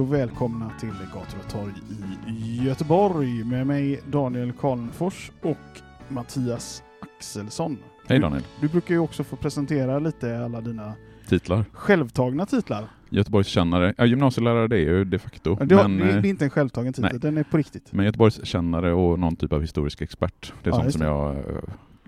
och välkomna till Gator och torg i Göteborg med mig Daniel Karlenfors och Mattias Axelsson. Hej Du- Daniel. Du brukar ju också få presentera lite alla dina Titlar. självtagna titlar. Göteborgskännare. Ja, gymnasielärare det är ju de facto. Det, men, det, eh, det är inte en självtagen titel, nej. den är på riktigt. men Göteborgskännare och någon typ av historisk expert. Det är Ja, sånt som jag eh,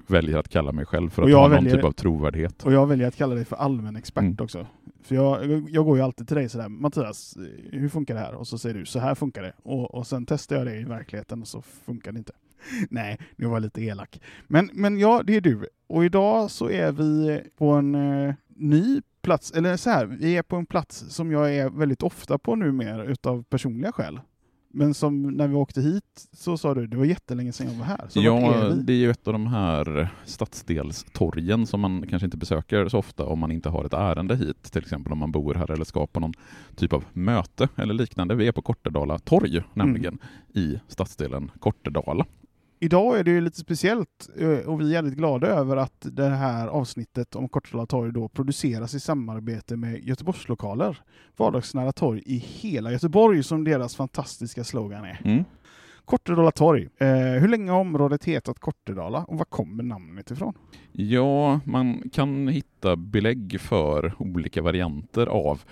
väljer att kalla mig själv för att ha någon väljer- typ av trovärdighet. Och jag väljer att kalla dig för allmän expert Mm. också. För jag, jag går ju alltid till dig sådär, Mattias, hur funkar det här? Och så säger du, så här funkar det. Och, och sen testar jag det i verkligheten och så funkar det inte. Nej, nu var jag lite elak. Men, men ja, det är du. Och idag så är vi på en eh, ny plats, eller så här, vi är på en plats som jag är väldigt ofta på numera utav personliga skäl. Men som när vi åkte hit så sa du, det var jättelänge sedan jag var här. Så Ja, är det är ju ett av de här stadsdelstorgen som man kanske inte besöker så ofta om man inte har ett ärende hit, till exempel om man bor här eller ska på någon typ av möte eller liknande. Vi är på Kortedala torg, nämligen, i stadsdelen Kortedala. Idag är det ju lite speciellt eh, och vi är jävligt glada över att det här avsnittet om Kortedala torg då produceras i samarbete med Göteborgslokaler. Vardagsnära torg i hela Göteborg som deras fantastiska slogan är. Mm. Kortedala torg. Eh, hur länge har området hetat Kortedala och var kommer namnet ifrån? Ja, man kan hitta belägg för olika varianter av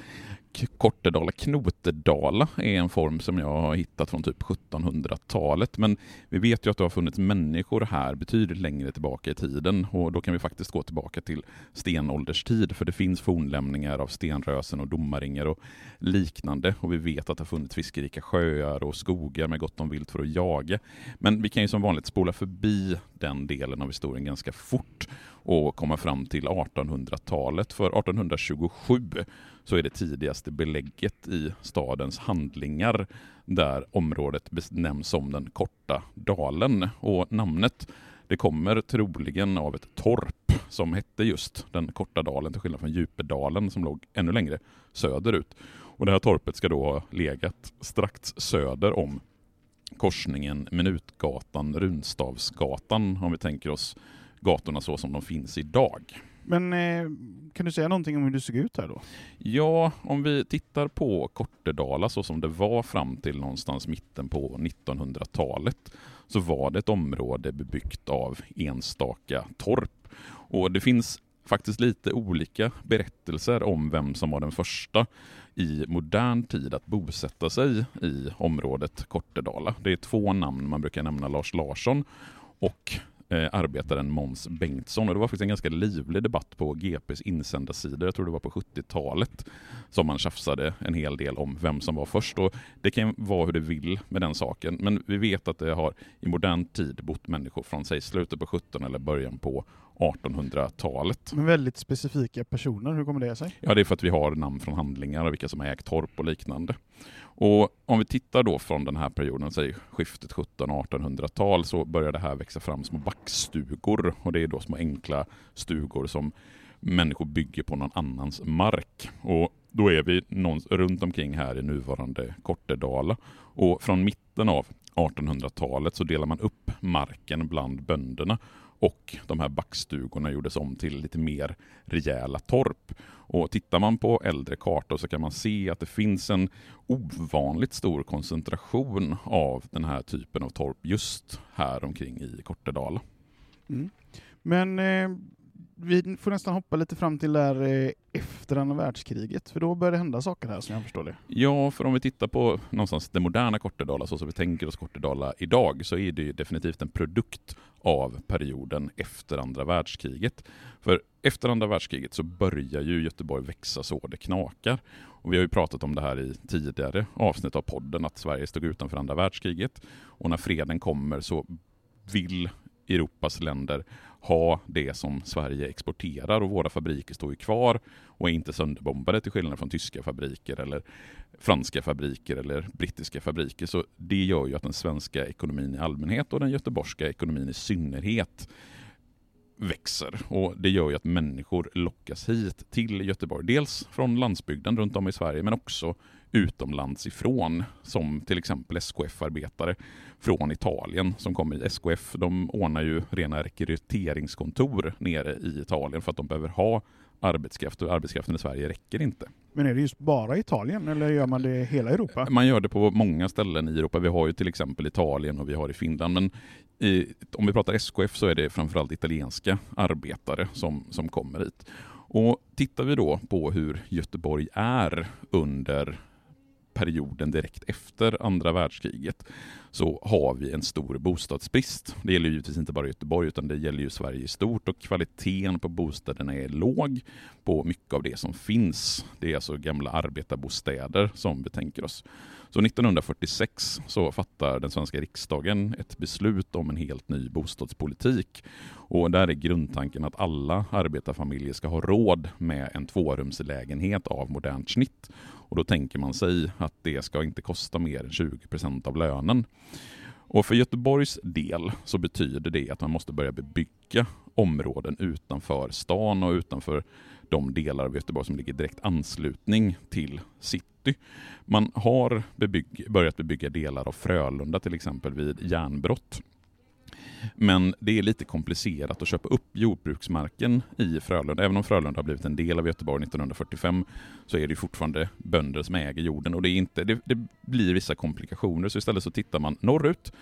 Kortedala. Knotedala är en form som jag har hittat från typ 1700-talet. Men vi vet ju att det har funnits människor här betydligt längre tillbaka i tiden och då kan vi faktiskt gå tillbaka till stenålderstid för det finns fornlämningar av stenrösen och domaringar och liknande och vi vet att det har funnits fiskerika sjöar och skogar med gott om vilt för att jaga. Men vi kan ju som vanligt spola förbi den delen av historien ganska fort och komma fram till 1800-talet. För 1827 så är det tidigaste belägget i stadens handlingar där området benämns som den korta dalen. Och namnet det kommer troligen av ett torp som hette just den korta dalen till skillnad från Djupedalen som låg ännu längre söderut. Och det här torpet ska då ha legat strax söder om korsningen Minutgatan, Runstavsgatan om vi tänker oss gatorna så som de finns idag. Men eh, kan du säga någonting om hur det såg ut här då? Ja, om vi tittar på Kortedala så som det var fram till någonstans mitten på 1900-talet så var det ett område bebyggt av enstaka torp. Och det finns faktiskt lite olika berättelser om vem som var den första i modern tid att bosätta sig i området Kortedala. Det är två namn man brukar nämna, Lars Larsson och eh, arbetaren Måns Bengtsson. Och det var faktiskt en ganska livlig debatt på GPs insändarsidor, jag tror det var på 70-talet, som man tjafsade en hel del om vem som var först. Och det kan vara hur det vill med den saken, men vi vet att det har i modern tid bott människor från säg slutet på 17 eller början på 1800-talet. Men väldigt specifika personer, hur kommer det sig? Ja, det är för att vi har namn från handlingar och vilka som har ägt torp och liknande. Och om vi tittar då från den här perioden, säg skiftet 1700-1800-tal, så börjar det här växa fram små backstugor. Och det är då små enkla stugor som människor bygger på någon annans mark. Och då är vi någon, runt omkring här i nuvarande Kortedala. Och från mitten av 1800-talet så delar man upp marken bland bönderna och de här backstugorna gjordes om till lite mer rejäla torp. Och tittar man på äldre kartor så kan man se att det finns en ovanligt stor koncentration av den här typen av torp just här omkring i Kortedala. Mm. Men eh, vi får nästan hoppa lite fram till där eh, efter andra världskriget, för då börjar det hända saker här som jag förstår det. Ja, för om vi tittar på någonstans det moderna Kortedala, så som vi tänker oss Kortedala idag, så är det ju definitivt en produkt av perioden efter andra världskriget. För efter andra världskriget så börjar ju Göteborg växa så det knakar. Och vi har ju pratat om det här i tidigare avsnitt av podden, att Sverige stod utanför andra världskriget. Och när freden kommer så vill Europas länder ha det som Sverige exporterar och våra fabriker står ju kvar och är inte sönderbombade till skillnad från tyska fabriker eller franska fabriker eller brittiska fabriker. Så det gör ju att den svenska ekonomin i allmänhet och den göteborgska ekonomin i synnerhet växer och det gör ju att människor lockas hit till Göteborg. Dels från landsbygden runt om i Sverige men också utomlands ifrån som till exempel SKF-arbetare från Italien som kommer i SKF. De ordnar ju rena rekryteringskontor nere i Italien för att de behöver ha arbetskraft och arbetskraften i Sverige räcker inte. Men är det just bara Italien eller gör man det i hela Europa? Man gör det på många ställen i Europa. Vi har ju till exempel Italien och vi har i Finland. Men i, om vi pratar SKF så är det framförallt italienska arbetare som, som kommer hit. Och tittar vi då på hur Göteborg är under perioden direkt efter andra världskriget så har vi en stor bostadsbrist. Det gäller givetvis inte bara Göteborg utan det gäller ju Sverige i stort och kvaliteten på bostäderna är låg på mycket av det som finns. Det är alltså gamla arbetarbostäder som vi tänker oss. Så 1946 så fattar den svenska riksdagen ett beslut om en helt ny bostadspolitik. Och där är grundtanken att alla arbetarfamiljer ska ha råd med en tvårumslägenhet av modernt snitt. Och då tänker man sig att det ska inte kosta mer än 20 procent av lönen. Och för Göteborgs del så betyder det att man måste börja bebygga områden utanför stan och utanför de delar av Göteborg som ligger direkt anslutning till city. Man har bebygg, börjat bebygga delar av Frölunda till exempel vid järnbrott. Men det är lite komplicerat att köpa upp jordbruksmarken i Frölunda. Även om Frölunda har blivit en del av Göteborg 1945 så är det fortfarande bönder som äger jorden och det, är inte, det, det blir vissa komplikationer. Så istället så tittar man norrut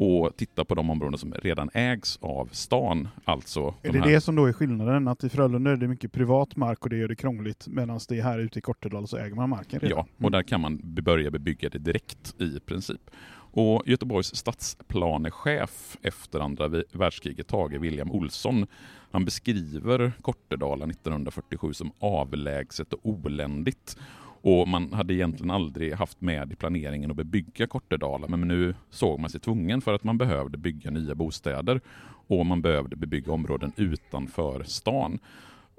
och tittar på de områden som redan ägs av stan. Alltså är de det här... det som då är skillnaden? Att i Frölunda är det mycket privat mark och det gör det krångligt medan det är här ute i Kortedala så äger man marken redan? Ja, och där kan man börja bebygga det direkt i princip. Och Göteborgs stadsplanechef efter andra världskriget, Tage William Olsson, han beskriver Kortedala 1947 som avlägset och oländigt. Och man hade egentligen aldrig haft med i planeringen att bebygga Kortedala, men nu såg man sig tvungen för att man behövde bygga nya bostäder och man behövde bebygga områden utanför stan.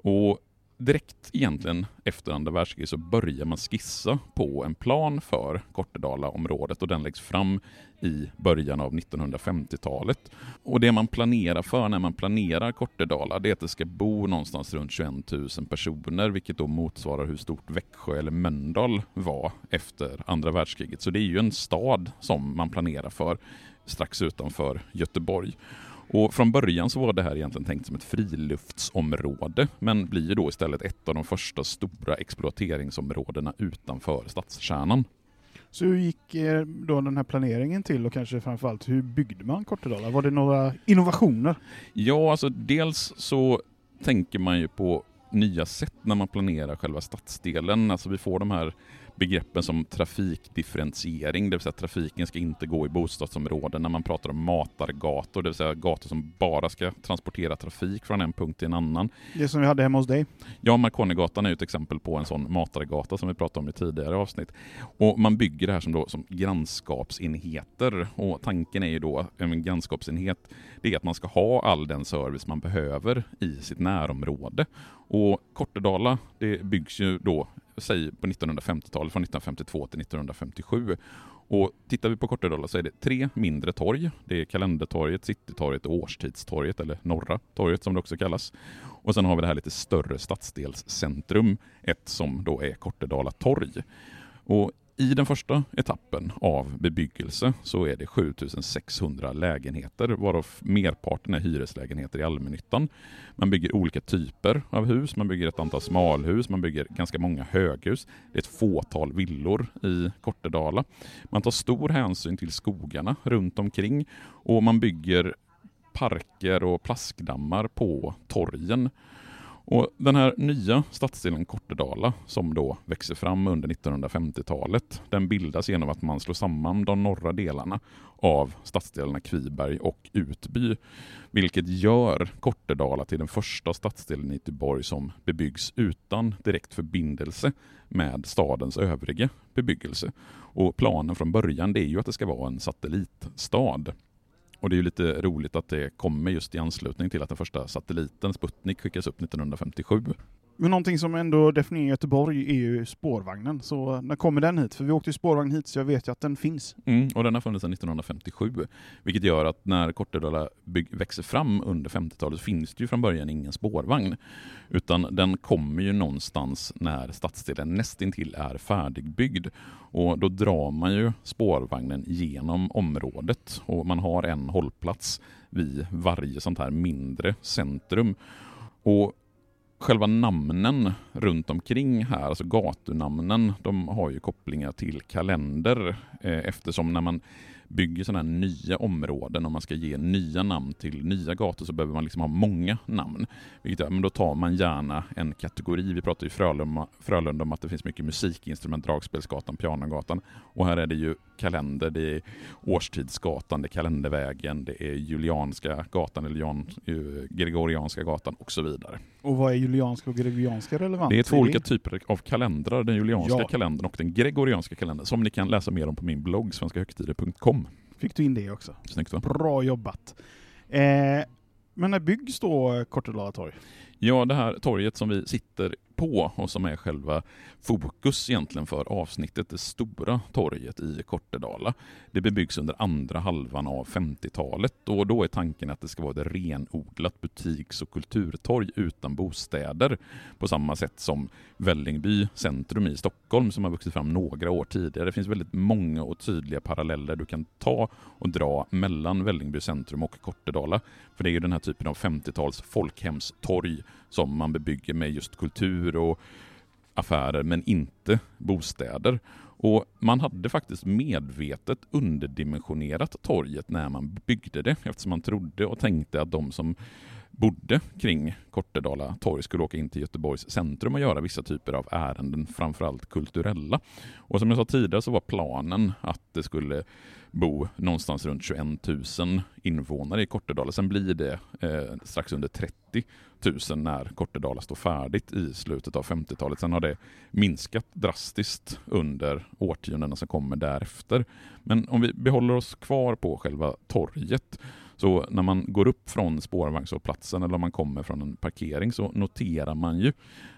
Och direkt egentligen efter andra världskriget så börjar man skissa på en plan för Kortedalaområdet och den läggs fram i början av 1950-talet. Och det man planerar för när man planerar Kortedala det är att det ska bo någonstans runt 21 000 personer vilket då motsvarar hur stort Växjö eller Mölndal var efter andra världskriget. Så det är ju en stad som man planerar för strax utanför Göteborg. Och från början så var det här egentligen tänkt som ett friluftsområde, men blir då istället ett av de första stora exploateringsområdena utanför stadskärnan. Så hur gick eh, då den här planeringen till och kanske framförallt hur byggde man Kortedala? Var det några innovationer? Ja, alltså dels så tänker man ju på nya sätt när man planerar själva stadsdelen. Alltså vi får de här begreppen som trafikdifferentiering, det vill säga att trafiken ska inte gå i bostadsområden när man pratar om matargator, det vill säga gator som bara ska transportera trafik från en punkt till en annan. Det som vi hade hemma hos dig? Ja, Marconigatan är ett exempel på en sån matargata som vi pratade om i tidigare avsnitt. Och man bygger det här som, då, som grannskapsenheter och tanken är ju då, en grannskapsenhet, det är att man ska ha all den service man behöver i sitt närområde. Och Kortedala, det byggs ju då säg på 1950-talet, från 1952 till 1957. Och tittar vi på Kortedala så är det tre mindre torg. Det är Kalendertorget, Citytorget och Årstidstorget, eller Norra torget som det också kallas. Och sen har vi det här lite större stadsdelscentrum, ett som då är Kortedala torg. Och i den första etappen av bebyggelse så är det 7600 lägenheter varav merparten är hyreslägenheter i allmännyttan. Man bygger olika typer av hus, man bygger ett antal smalhus, man bygger ganska många höghus. Det är ett fåtal villor i Kortedala. Man tar stor hänsyn till skogarna runt omkring och man bygger parker och plaskdammar på torgen. Och den här nya stadsdelen Kortedala som då växer fram under 1950-talet, den bildas genom att man slår samman de norra delarna av stadsdelarna Kviberg och Utby, vilket gör Kortedala till den första stadsdelen i Göteborg som bebyggs utan direkt förbindelse med stadens övriga bebyggelse. Och planen från början det är ju att det ska vara en satellitstad. Och det är ju lite roligt att det kommer just i anslutning till att den första satelliten, Sputnik, skickas upp 1957. Men någonting som ändå definierar Göteborg är ju spårvagnen. Så när kommer den hit? För vi åkte ju spårvagn hit så jag vet ju att den finns. Mm, och den har funnits sedan 1957. Vilket gör att när Kortedala växer fram under 50-talet finns det ju från början ingen spårvagn. Utan den kommer ju någonstans när stadsdelen nästintill är färdigbyggd. Och då drar man ju spårvagnen genom området och man har en hållplats vid varje sånt här mindre centrum. Och själva namnen runt omkring här, alltså gatunamnen, de har ju kopplingar till kalender eh, eftersom när man bygger sådana här nya områden och man ska ge nya namn till nya gator så behöver man liksom ha många namn. Vilket, men då tar man gärna en kategori. Vi pratar i Frölunda, Frölunda om att det finns mycket musikinstrument, Dragspelsgatan, Pianogatan. Och här är det ju kalender, det är Årstidsgatan, det är Kalendervägen, det är Julianska gatan, eller Jan, eh, Gregorianska gatan och så vidare. Och vad är julianska och gregorianska relevant? Det är två olika typer av kalendrar, den julianska ja. kalendern och den gregorianska kalendern, som ni kan läsa mer om på min blogg, svenskahögtider.com. Fick du in det också? Snyggt va? Bra jobbat. Eh, men när byggs då Kortedala torg? Ja, det här torget som vi sitter på och som är själva fokus egentligen för avsnittet, det stora torget i Kortedala. Det bebyggs under andra halvan av 50-talet och då är tanken att det ska vara ett renodlat butiks och kulturtorg utan bostäder på samma sätt som Vällingby centrum i Stockholm som har vuxit fram några år tidigare. Det finns väldigt många och tydliga paralleller du kan ta och dra mellan Vällingby centrum och Kortedala. För det är ju den här typen av 50-tals folkhemstorg som man bebygger med just kultur och affärer men inte bostäder. Och Man hade faktiskt medvetet underdimensionerat torget när man byggde det eftersom man trodde och tänkte att de som bodde kring Kortedala torg skulle åka in till Göteborgs centrum och göra vissa typer av ärenden, framförallt kulturella. Och som jag sa tidigare så var planen att det skulle bo någonstans runt 21 000 invånare i Kortedala. Sen blir det eh, strax under 30 000 när Kortedala står färdigt i slutet av 50-talet. Sen har det minskat drastiskt under årtiondena som kommer därefter. Men om vi behåller oss kvar på själva torget så när man går upp från spårvagnshållplatsen eller om man kommer från en parkering så noterar man ju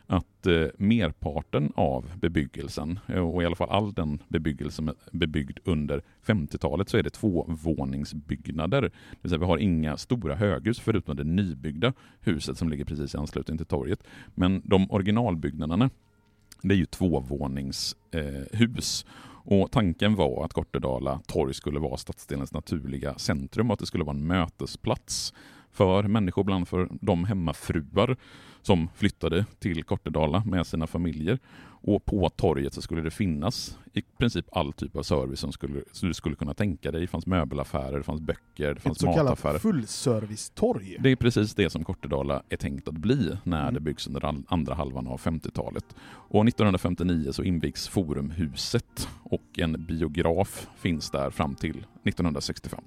att eh, merparten av bebyggelsen, eh, och i alla fall all den bebyggelse som är bebyggd under 50-talet, så är det tvåvåningsbyggnader. Det vill säga vi har inga stora höghus förutom det nybyggda huset som ligger precis i anslutning till torget. Men de originalbyggnaderna, det är ju tvåvåningshus. Eh, och tanken var att Kortedala torg skulle vara stadsdelens naturliga centrum och att det skulle vara en mötesplats för människor, bland för de hemmafruar som flyttade till Kortedala med sina familjer. Och på torget så skulle det finnas i princip all typ av service som, skulle, som du skulle kunna tänka dig. Det fanns möbelaffärer, det fanns böcker, det fanns Ett mataffärer. Ett så kallat fullservicetorg. Det är precis det som Kortedala är tänkt att bli när Mm. det byggs under andra halvan av 50-talet. Och 1959 så invigs Forumhuset och en biograf finns där fram till 1965.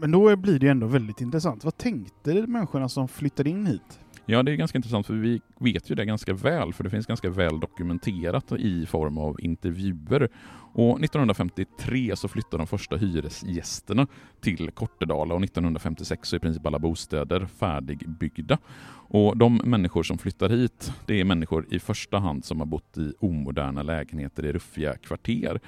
Men då blir det ju ändå väldigt intressant. Vad tänkte människorna som flyttade in hit? Ja, det är ganska intressant för vi vet ju det ganska väl, för det finns ganska väl dokumenterat i form av intervjuer. Och 1953 så flyttar de första hyresgästerna till Kortedala och 1956 så är i princip alla bostäder färdigbyggda. Och de människor som flyttar hit, det är människor i första hand som har bott i omoderna lägenheter i ruffiga kvarter.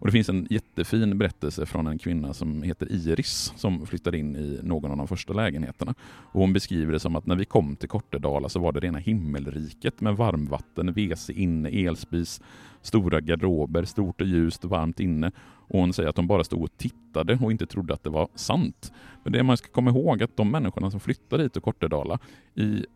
Och Det finns en jättefin berättelse från en kvinna som heter Iris som flyttade in i någon av de första lägenheterna. Och hon beskriver det som att när vi kom till Kortedala så var det rena himmelriket med varmvatten, WC inne, elspis, stora garderober, stort och ljust och varmt inne. Och hon säger att de bara stod och tittade och inte trodde att det var sant. Men det man ska komma ihåg att de människorna som flyttar hit till Kortedala i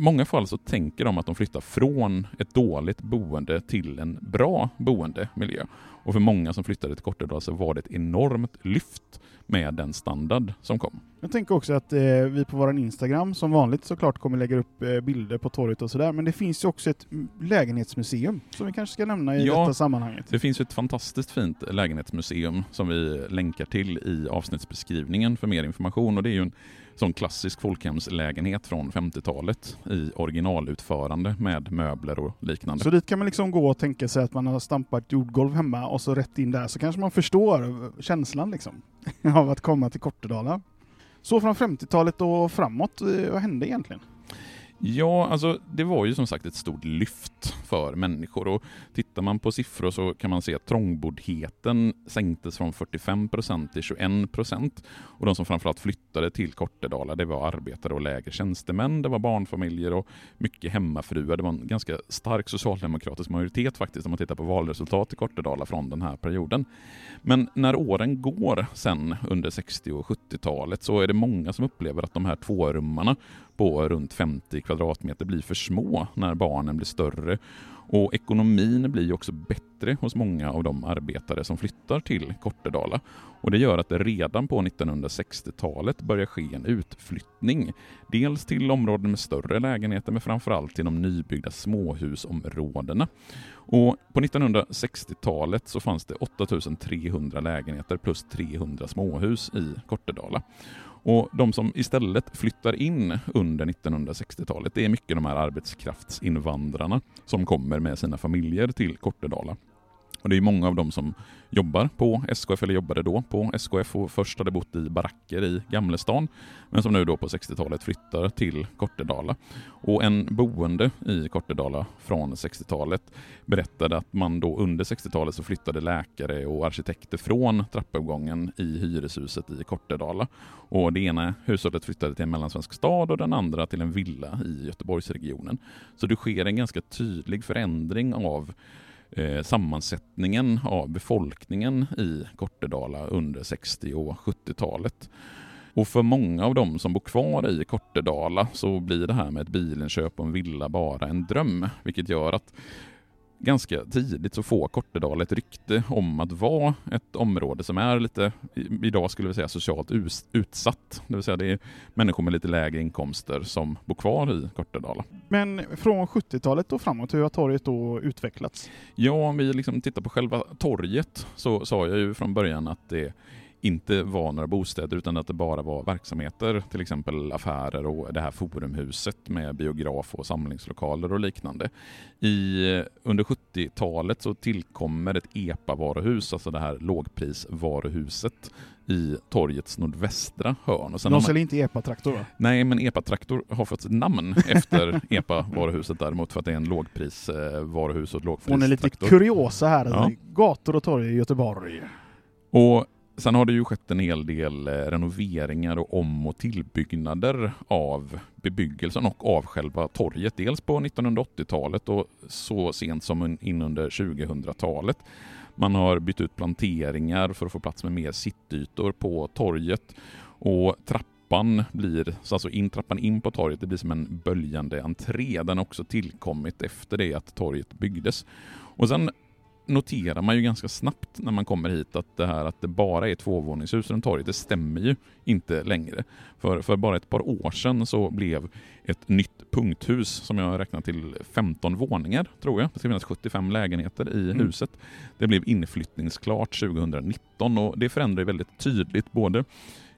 många fall så tänker de att de flyttar från ett dåligt boende till en bra boendemiljö. Och för många som flyttade till Kortedala så var det ett enormt lyft med den standard som kom. Jag tänker också att eh, vi på vår Instagram som vanligt såklart kommer lägga upp eh, bilder på torget och sådär, men det finns ju också ett lägenhetsmuseum som vi kanske ska nämna i ja, detta sammanhanget. Det finns ett fantastiskt fint lägenhetsmuseum som vi länkar till i avsnittsbeskrivningen för mer information och det är ju en sån klassisk folkhemslägenhet från 50-talet i originalutförande med möbler och liknande. Så dit kan man liksom gå och tänka sig att man har stampat jordgolv hemma och så rätt in där så kanske man förstår känslan liksom av att komma till Kortedala. Så från 50-talet och framåt, eh, vad hände egentligen? Ja, alltså det var ju som sagt ett stort lyft för människor och tittar man på siffror så kan man se att trångboddheten sänktes från 45 procent till 21 procent och de som framförallt flyttade till Kortedala det var arbetare och lägre tjänstemän, det var barnfamiljer och mycket hemmafruar. Det var en ganska stark socialdemokratisk majoritet faktiskt om man tittar på valresultat i Kortedala från den här perioden. Men när åren går sen under 60 och 70-talet så är det många som upplever att de här tvårummarna på runt 50 kvadratmeter blir för små när barnen blir större. Och ekonomin blir också bättre hos många av de arbetare som flyttar till Kortedala. Och det gör att det redan på 1960-talet börjar ske en utflyttning. Dels till områden med större lägenheter men framförallt till de nybyggda småhusområdena. Och på 1960-talet så fanns det 8300 lägenheter plus 300 småhus i Kortedala. Och de som istället flyttar in under 1960-talet, det är mycket de här arbetskraftsinvandrarna som kommer med sina familjer till Kortedala. Och det är många av dem som jobbar på SKF, eller jobbade då på SKF och först hade bott i baracker i Gamlestan, men som nu då på 60-talet flyttar till Kortedala. Och en boende i Kortedala från 60-talet berättade att man då under 60-talet så flyttade läkare och arkitekter från trappuppgången i hyreshuset i Kortedala. Och det ena hushållet flyttade till en mellansvensk stad och den andra till en villa i Göteborgsregionen. Så det sker en ganska tydlig förändring av eh, sammansättningen av befolkningen i Kortedala under 60 och 70-talet. Och för många av dem som bor kvar i Kortedala så blir det här med ett bilinköp och en villa bara en dröm, vilket gör att ganska tidigt så får Kortedala ett rykte om att vara ett område som är lite, idag skulle vi säga socialt utsatt. Det vill säga det är människor med lite lägre inkomster som bor kvar i Kortedala. Men från 70-talet och framåt, hur har torget då utvecklats? Ja, om vi liksom tittar på själva torget så sa jag ju från början att det inte var några bostäder utan att det bara var verksamheter, till exempel affärer och det här forumhuset med biograf och samlingslokaler och liknande. I, under 70-talet så tillkommer ett EPA-varuhus, alltså det här lågprisvaruhuset i torgets nordvästra hörn. Och sen De säljer inte EPA-traktor va? Nej, men EPA-traktor har fått sitt namn efter EPA-varuhuset däremot för att det är en lågprisvaruhus och ett lågpris Hon är lite kuriosa här, ja. gator och torg i Göteborg. Och Sen har det ju skett en hel del eh, renoveringar och om och tillbyggnader av bebyggelsen och av själva torget. Dels på 1980-talet och så sent som in under 2000-talet. Man har bytt ut planteringar för att få plats med mer sittytor på torget och trappan blir, så alltså in, trappan in på torget, det blir som en böljande entré. Den har också tillkommit efter det att torget byggdes. Och sen noterar man ju ganska snabbt när man kommer hit att det här att det bara är tvåvåningshus runt torget, det stämmer ju inte längre. För, för bara ett par år sedan så blev ett nytt punkthus som jag räknar till 15 våningar, tror jag. Det ska finnas 75 lägenheter i mm. huset. Det blev inflyttningsklart 2019 och det förändrar väldigt tydligt både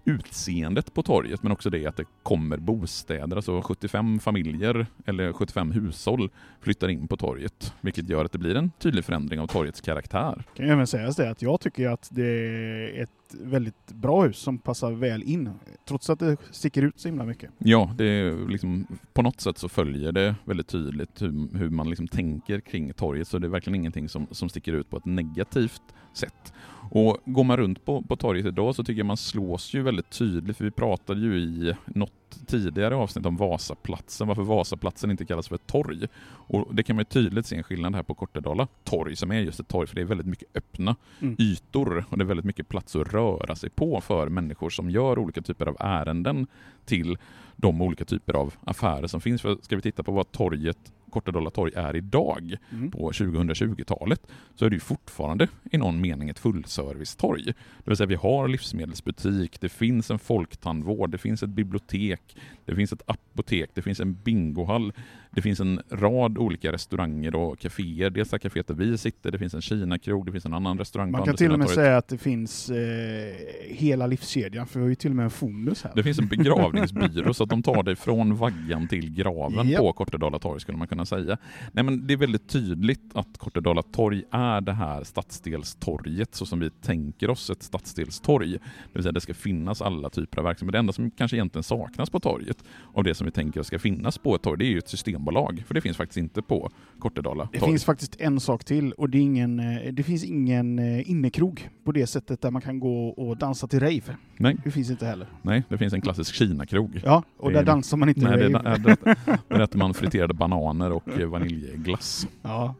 utseendet på torget men också det att det kommer bostäder, alltså 75 familjer eller 75 hushåll flyttar in på torget, vilket gör att det blir en tydlig förändring av torgets karaktär. Kan jag även säga det att jag tycker att det är ett väldigt bra hus som passar väl in, trots att det sticker ut så himla mycket. Ja, det är liksom, på något sätt så följer det väldigt tydligt hur, hur man liksom tänker kring torget, så det är verkligen ingenting som, som sticker ut på ett negativt sätt. Och går man runt på, på torget idag så tycker jag man slås ju väldigt tydligt, för vi pratade ju i något tidigare avsnitt om Vasaplatsen, varför Vasaplatsen inte kallas för ett torg. Och det kan man ju tydligt se en skillnad här på Kortedala torg, som är just ett torg, för det är väldigt mycket öppna mm. ytor och det är väldigt mycket plats att röra sig på för människor som gör olika typer av ärenden till de olika typer av affärer som finns. För ska vi titta på vad torget Kortedala torg är idag, på 2020-talet, så är det ju fortfarande i någon mening ett fullservicetorg. Det vill säga vi har livsmedelsbutik, det finns en folktandvård, det finns ett bibliotek, det finns ett apotek, det finns en bingohall, det finns en rad olika restauranger och kaféer. Dels det kaféet där vi sitter, det finns en Kina-krog, det finns en annan restaurang Man kan till och med torget. säga att det finns eh, hela livskedjan, för vi har ju till och med en Fonus här. Det finns en begravningsbyrå så att de tar dig från vaggan till graven Ja. på Kortedala torg skulle man kunna säga. Nej men det är väldigt tydligt att Kortedala torg är det här stadsdelstorget så som vi tänker oss ett stadsdelstorg. Det vill säga det ska finnas alla typer av verksamhet. Det enda som kanske egentligen saknas på torget av det som vi tänker oss ska finnas på ett torg det är ju ett systembolag. För det finns faktiskt inte på Kortedala Det finns faktiskt en sak till och det, ingen, eh, det finns ingen eh, innekrog på det sättet där man kan gå och dansa till rave. Nej, Det finns inte heller. nej, det finns en klassisk Kina-krog. Ja, och Det där är- dansar man inte Nej, det rave. det, det äter man friterade bananer och eh, vaniljglass. Ja.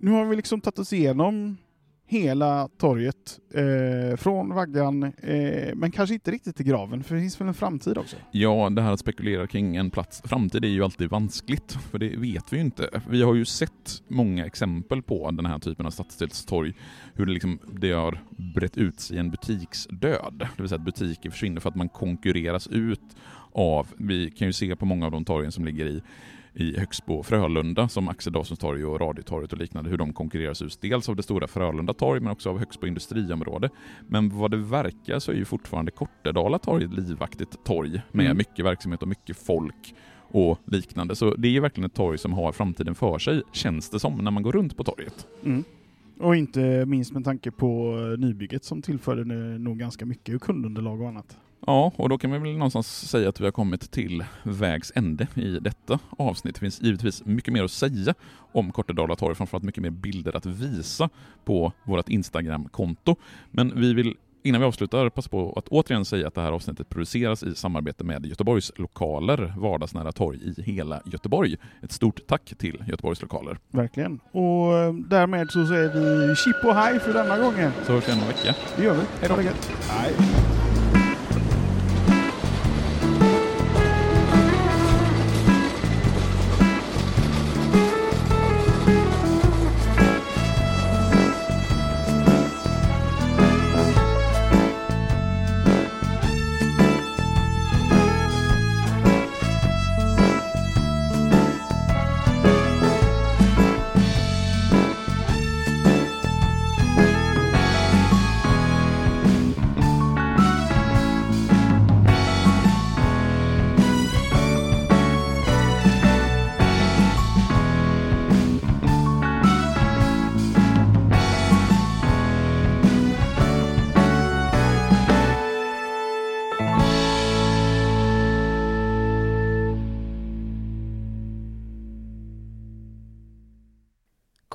Nu har vi liksom tagit oss igenom hela torget, eh, från vaggan, eh, men kanske inte riktigt till graven, för det finns väl en framtid också? Ja, det här att spekulera kring en plats framtid är ju alltid vanskligt, för det vet vi ju inte. Vi har ju sett många exempel på den här typen av stadsdelstorg, hur det, liksom, det har brett ut sig en butiksdöd. Det vill säga att butiker försvinner för att man konkurreras ut av, vi kan ju se på många av de torgen som ligger i i Högsbo Frölunda som Axel Dawsons torg och Radiotorget och liknande, hur de konkurreras ut dels av det stora Frölunda torg men också av Högsbo industriområde. Men vad det verkar så är ju fortfarande Kortedala torg ett livaktigt torg med Mm. mycket verksamhet och mycket folk och liknande. Så det är verkligen ett torg som har framtiden för sig, känns det som, när man går runt på torget. Mm. Och inte minst med tanke på nybygget som tillförde nog ganska mycket kundunderlag och annat. Ja, och då kan vi väl någonstans säga att vi har kommit till vägs ände i detta avsnitt. Det finns givetvis mycket mer att säga om Kortedala torg, framförallt mycket mer bilder att visa på vårt Instagram-konto. Men vi vill Innan vi avslutar, passa på att återigen säga att det här avsnittet produceras i samarbete med Göteborgs lokaler, vardagsnära torg i hela Göteborg. Ett stort tack till Göteborgs lokaler. Verkligen. Och eh, därmed så säger vi chip och hej för denna gången. Så hörs vi igen om en vecka. Det gör vi. Hej då. Hej.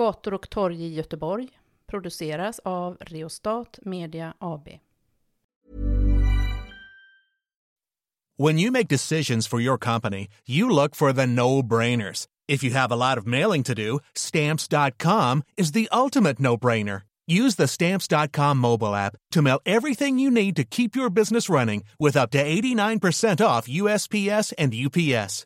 Gator och torg i Göteborg produceras av Reostat Media AB. When you make decisions for your company, you look for the no-brainers. If you have a lot of mailing to do, stamps.com is the ultimate no-brainer. Use the stamps.com mobile app to mail everything you need to keep your business running with up to 89% off USPS and UPS.